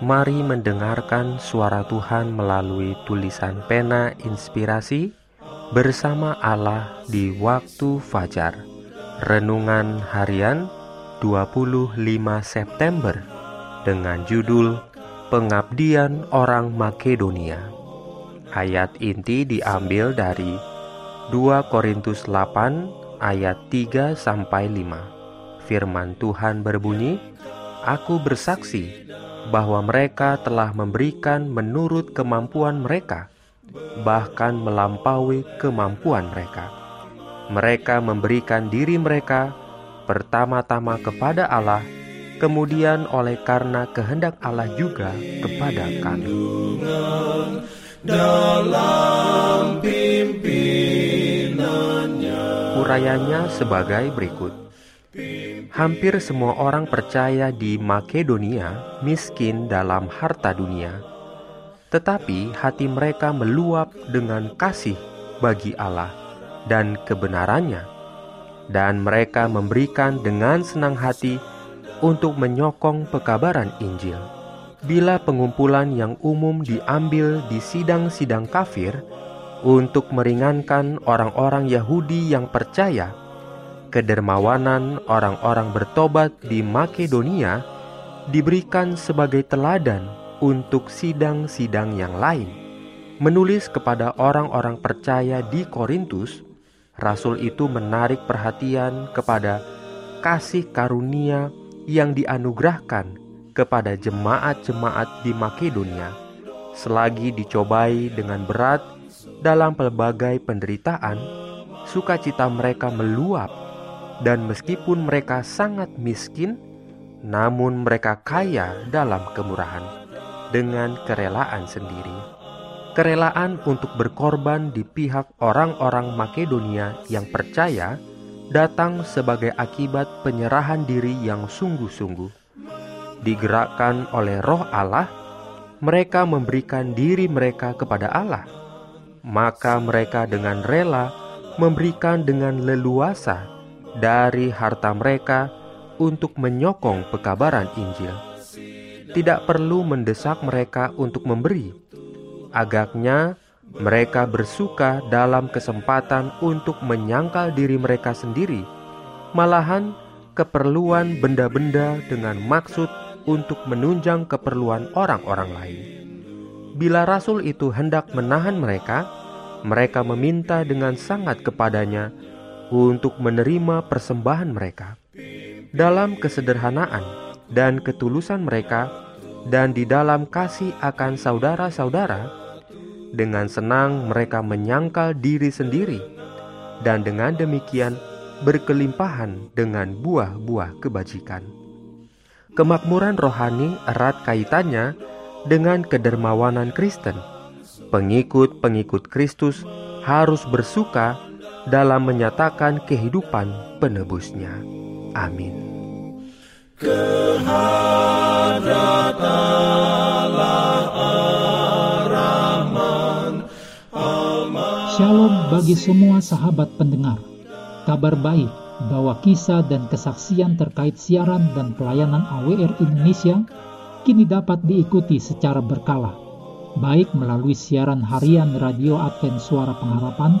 Mari mendengarkan suara Tuhan melalui tulisan pena inspirasi bersama Allah di waktu fajar. Renungan harian 25 September dengan judul Pengabdian Orang Makedonia. Ayat inti diambil dari 2 Korintus 8 ayat 3 sampai 5. Firman Tuhan berbunyi, Aku bersaksi bahwa mereka telah memberikan menurut kemampuan mereka, bahkan melampaui kemampuan mereka. Mereka memberikan diri mereka pertama-tama kepada Allah, kemudian oleh karena kehendak Allah juga kepada kami. Urayanya sebagai berikut. Hampir semua orang percaya di Makedonia miskin dalam harta dunia, tetapi hati mereka meluap dengan kasih bagi Allah dan kebenarannya, dan mereka memberikan dengan senang hati untuk menyokong pekabaran Injil. Bila pengumpulan yang umum diambil di sidang-sidang kafir untuk meringankan orang-orang Yahudi yang percaya kedermawanan orang-orang bertobat di Makedonia diberikan sebagai teladan untuk sidang-sidang yang lain. Menulis kepada orang-orang percaya di Korintus, rasul itu menarik perhatian kepada kasih karunia yang dianugerahkan kepada jemaat-jemaat di Makedonia selagi dicobai dengan berat dalam pelbagai penderitaan, sukacita mereka meluap dan meskipun mereka sangat miskin, namun mereka kaya dalam kemurahan dengan kerelaan sendiri. Kerelaan untuk berkorban di pihak orang-orang Makedonia yang percaya datang sebagai akibat penyerahan diri yang sungguh-sungguh. Digerakkan oleh Roh Allah, mereka memberikan diri mereka kepada Allah. Maka mereka dengan rela memberikan dengan leluasa dari harta mereka untuk menyokong pekabaran Injil. Tidak perlu mendesak mereka untuk memberi. Agaknya mereka bersuka dalam kesempatan untuk menyangkal diri mereka sendiri, malahan keperluan benda-benda dengan maksud untuk menunjang keperluan orang-orang lain. Bila rasul itu hendak menahan mereka, mereka meminta dengan sangat kepadanya untuk menerima persembahan mereka dalam kesederhanaan dan ketulusan mereka, dan di dalam kasih akan saudara-saudara. Dengan senang mereka menyangkal diri sendiri, dan dengan demikian berkelimpahan dengan buah-buah kebajikan. Kemakmuran rohani erat kaitannya dengan kedermawanan Kristen. Pengikut-pengikut Kristus harus bersuka dalam menyatakan kehidupan penebusnya. Amin. Shalom bagi semua sahabat pendengar. Kabar baik bahwa kisah dan kesaksian terkait siaran dan pelayanan AWR Indonesia kini dapat diikuti secara berkala, baik melalui siaran harian Radio Advent Suara Pengharapan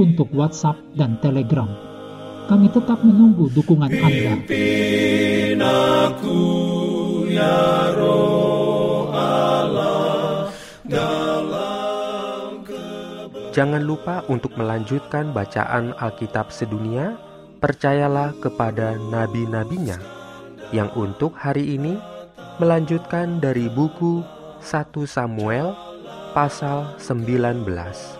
untuk WhatsApp dan Telegram. Kami tetap menunggu dukungan Anda. Jangan lupa untuk melanjutkan bacaan Alkitab sedunia. Percayalah kepada nabi-nabinya yang untuk hari ini melanjutkan dari buku 1 Samuel pasal 19.